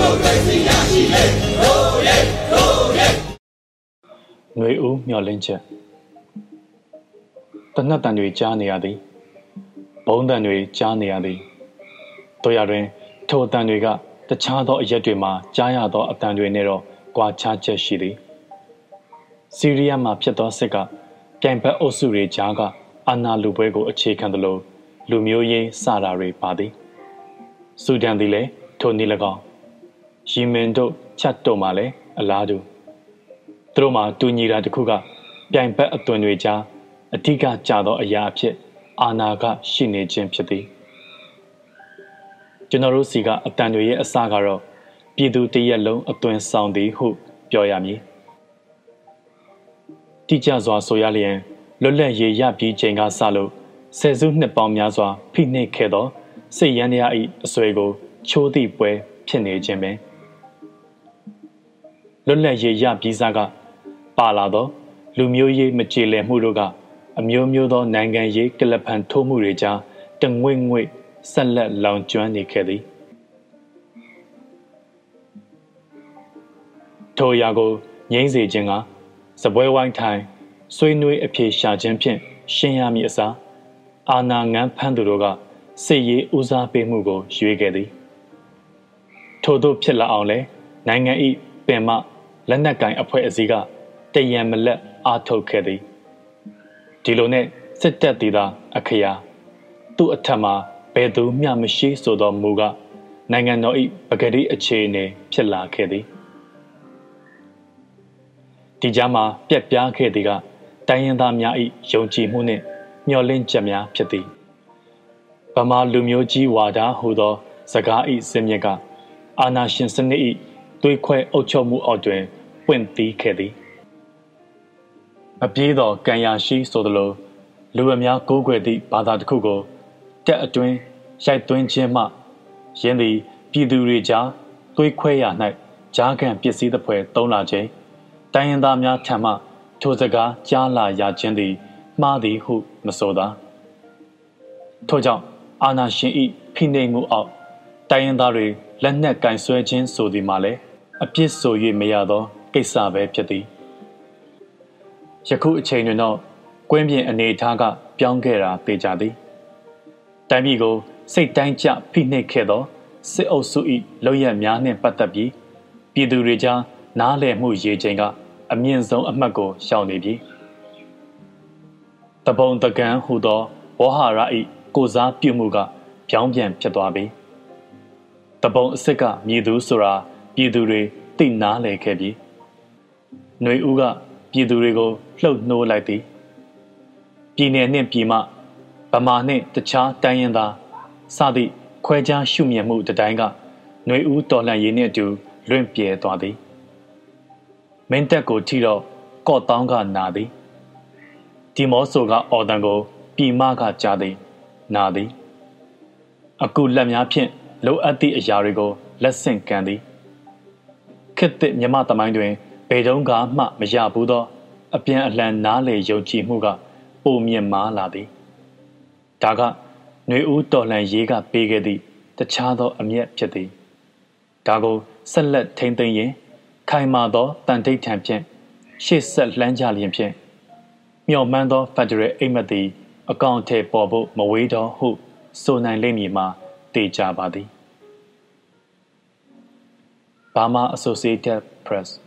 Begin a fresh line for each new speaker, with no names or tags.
မိုကရေစီရရှိလေရိုးရဲရိုးရဲ
ຫນွေဦးမျော်လင့်ချက်တနတ်တန်တွေကြားနေရသည်ဘုံတန်တွေကြားနေရသည်တို့ရတွင်ထိုအတန်တွေကတခြားသောအရက်တွေမှာကြားရသောအတန်တွေနဲ့တော့ကွာခြားချက်ရှိသည်စီးရီးယားမှာဖြစ်သောစစ်ကပြိုင်ဘက်အုပ်စုတွေကြားကအာဏာလူပွဲကိုအခြေခံသလိုလူမျိုးရေးစတာတွေပါသည်ဆူဒန်သည်လည်းထိုနည်း၎င်း ယီမင်တို့ချက်တို့မှလည်းအလားတူသူတို့မှာတူညီတာတစ်ခုကပြိုင်ဘက်အသွင်တွေကြားအဓိကကြသောအရာအဖြစ် အာဏာကရှိနေခြင်းဖြစ်သည်ကျွန်တော်တို့စီကအတန်တွေရဲ့အစကတော့ပြည်သူတရက်လုံးအသွင်ဆောင်သည်ဟုပြောရမည်တိကျစွာဆိုရလျင်လွတ်လပ်ရေးရပြီးချိန်ကစလို့ဆယ်စုနှစ်ပေါင်းများစွာဖိနှိပ်ခဲ့သောစိတ်ရန်တရား၏အစွဲကိုချိုးသည့်ပွဲဖြစ်နေခြင်းပင် လွတ်လပ်ရေးရပြီးစားကပါလာသောလူမျိုးရေးမကြေလည်မှုတို့ကအမျိုးမျိုးသောနိုင်ငံရေးကလပန်ထိုးမှုတွေကြားတငွေ့ငွေ့ဆက်လက်လောင်ကျွမ်းနေခဲ့သည်ထိုရာကိုငိမ့်စေခြင်းကစပွဲဝိုင်းထိုင်ဆွေးနွေးအပြေရှာခြင်းဖြင့်ရှင်းရမည်အစားအာနာငန်းဖန်းသူတို့ကစစ်ရေးဦးစားပေးမှုကိုရွေးခဲ့သည်ထို့သို့ဖြစ်လာအောင်လဲနိုင်ငံ၏ ပင်မလက်နက်ကင်အဖွဲ့အစည်းကတယံမလက်အားထုတ်ခဲ့သည်ဒီလိုနဲ့စစ်တပ်သည်သာအခရာသူ့အထက်မှာဘယ်သူမျှမရှိဆိုသောမူကနိုင်ငံတော်၏ပဂတိအခြေအနေဖြစ်လာခဲ့သည်ဒီကြားမှာပြက်ပြားခဲ့သည်ကတိုင်းရင်းသားများ၏ယုံကြည်မှုနှင့်မျှော်လင့်ချက်များဖြစ်သည်ဗမာလူမျိုးကြီးဝါဒဟူသောစကား၏စင်မြစ်ကအာနာရှင်စနစ်၏ တွေးခွဲအုပ်ချုပ်မှုအောက်တွင်ပွင့်သီးခဲ့သည်မပြေးသောကံရရှိဆိုသလိုလူအများကိုးကွယ်သည့်ဘာသာတစ်ခုကိုတက်အတွင်းရိုက်သွင်းခြင်းမှယင်းသည်ပြည်သူတွေကြားသွေးခွဲရ၌ကြားခံပစ္စည်းသဖွယ်သုံးလာခြင်းတိုင်းရင်းသားများထံမှထိုစကားကြားလာရခြင်းသည်မှားသည်ဟုမဆိုသာထို့ကြောင့်အာနာရှင်ဤဖိနှိပ်မှုအောက်တိုင်းရင်းသားတွေလက်နက်ကင်ဆွဲခြင်းဆိုသည်မှာလည်း အပြစ်ဆို၍မရသောကိစ္စပဲဖြစ်သည်ယခုအချိန်တွင်တော့ကွင်းပြင်အနေထားက ပြောင်းခဲ့တာသိကြသည်တိုင်းပြည်ကို စိတ်တိုင်းကျဖိနှိပ်ခဲ့သောစစ်အုပ်စု၏လုပ်ရများနှင့်ပတ်သက်ပြီးပြည်သူတွေကြားနားလည်မှုရေချိန်ကအမြင့်ဆုံးအမှတ်ကိုရှောင်နေပြီတပုံတကံဟူသောဝဟာရ၏ကိုစားပြုမှုကပြောင်းပြန်ဖြစ်သွားပြီတပုံအစ်စ်ကမြည်သူဆိုတာ ပြည်သူတွေသိနာလေခဲ့ပြီຫນွေဦးကပြည်သူတွေကိုလှုပ်နှိုးလိုက်သည်ပြည်နယ်နှင့်ပြည်မဗမာနှင့်တခြားတိုင်းရင်းသားစသည့်ခွဲခြားရှုမြင်မှုတတိုင်းကຫນွေဦးတော်လှန်ရေးနှင့်အတူလွင့်ပြဲသွားသည်မင်းတက်ကိုထိတော့ကော့တောင်းကနာသည်ဒီမောဆိုကအော်တန်ကိုပြည်မကကြားသည်နာသည်အခုလက်များဖြင့်လိုအပ်သည့်အရာတွေကိုလက်ဆင့်ကမ်းသည် ခေတ်သစ်မြမသမိုင်းတွင်ဘယ်တုန်းကမှမရဘူးသော အပြန်အလှန်နားလေယုံကြည်မှုကပုံမြင့်မားလာသည်ဒါကຫນွေဦးတော်လှန်ရေးကပေးခဲ့သည့်တခြားသောအမျက်ဖြစ်သည်ဒါကိုဆက်လက်ထိမ့်သိမ်းရင်ခိုင်မာသောတန်တိတ်ထံဖြင့်ရှေ့ဆက်လှမ်းကြလျင်ဖြင့်မျှော်မှန်းသောဖက်ဒရယ်အိမ်မက်သည် အကောင့်ထဲပေါ်ဖို့မဝေးတော့ဟုဆိုနိုင်လိမ့်မည်မှာတေချာပါသည် Burma Associated Press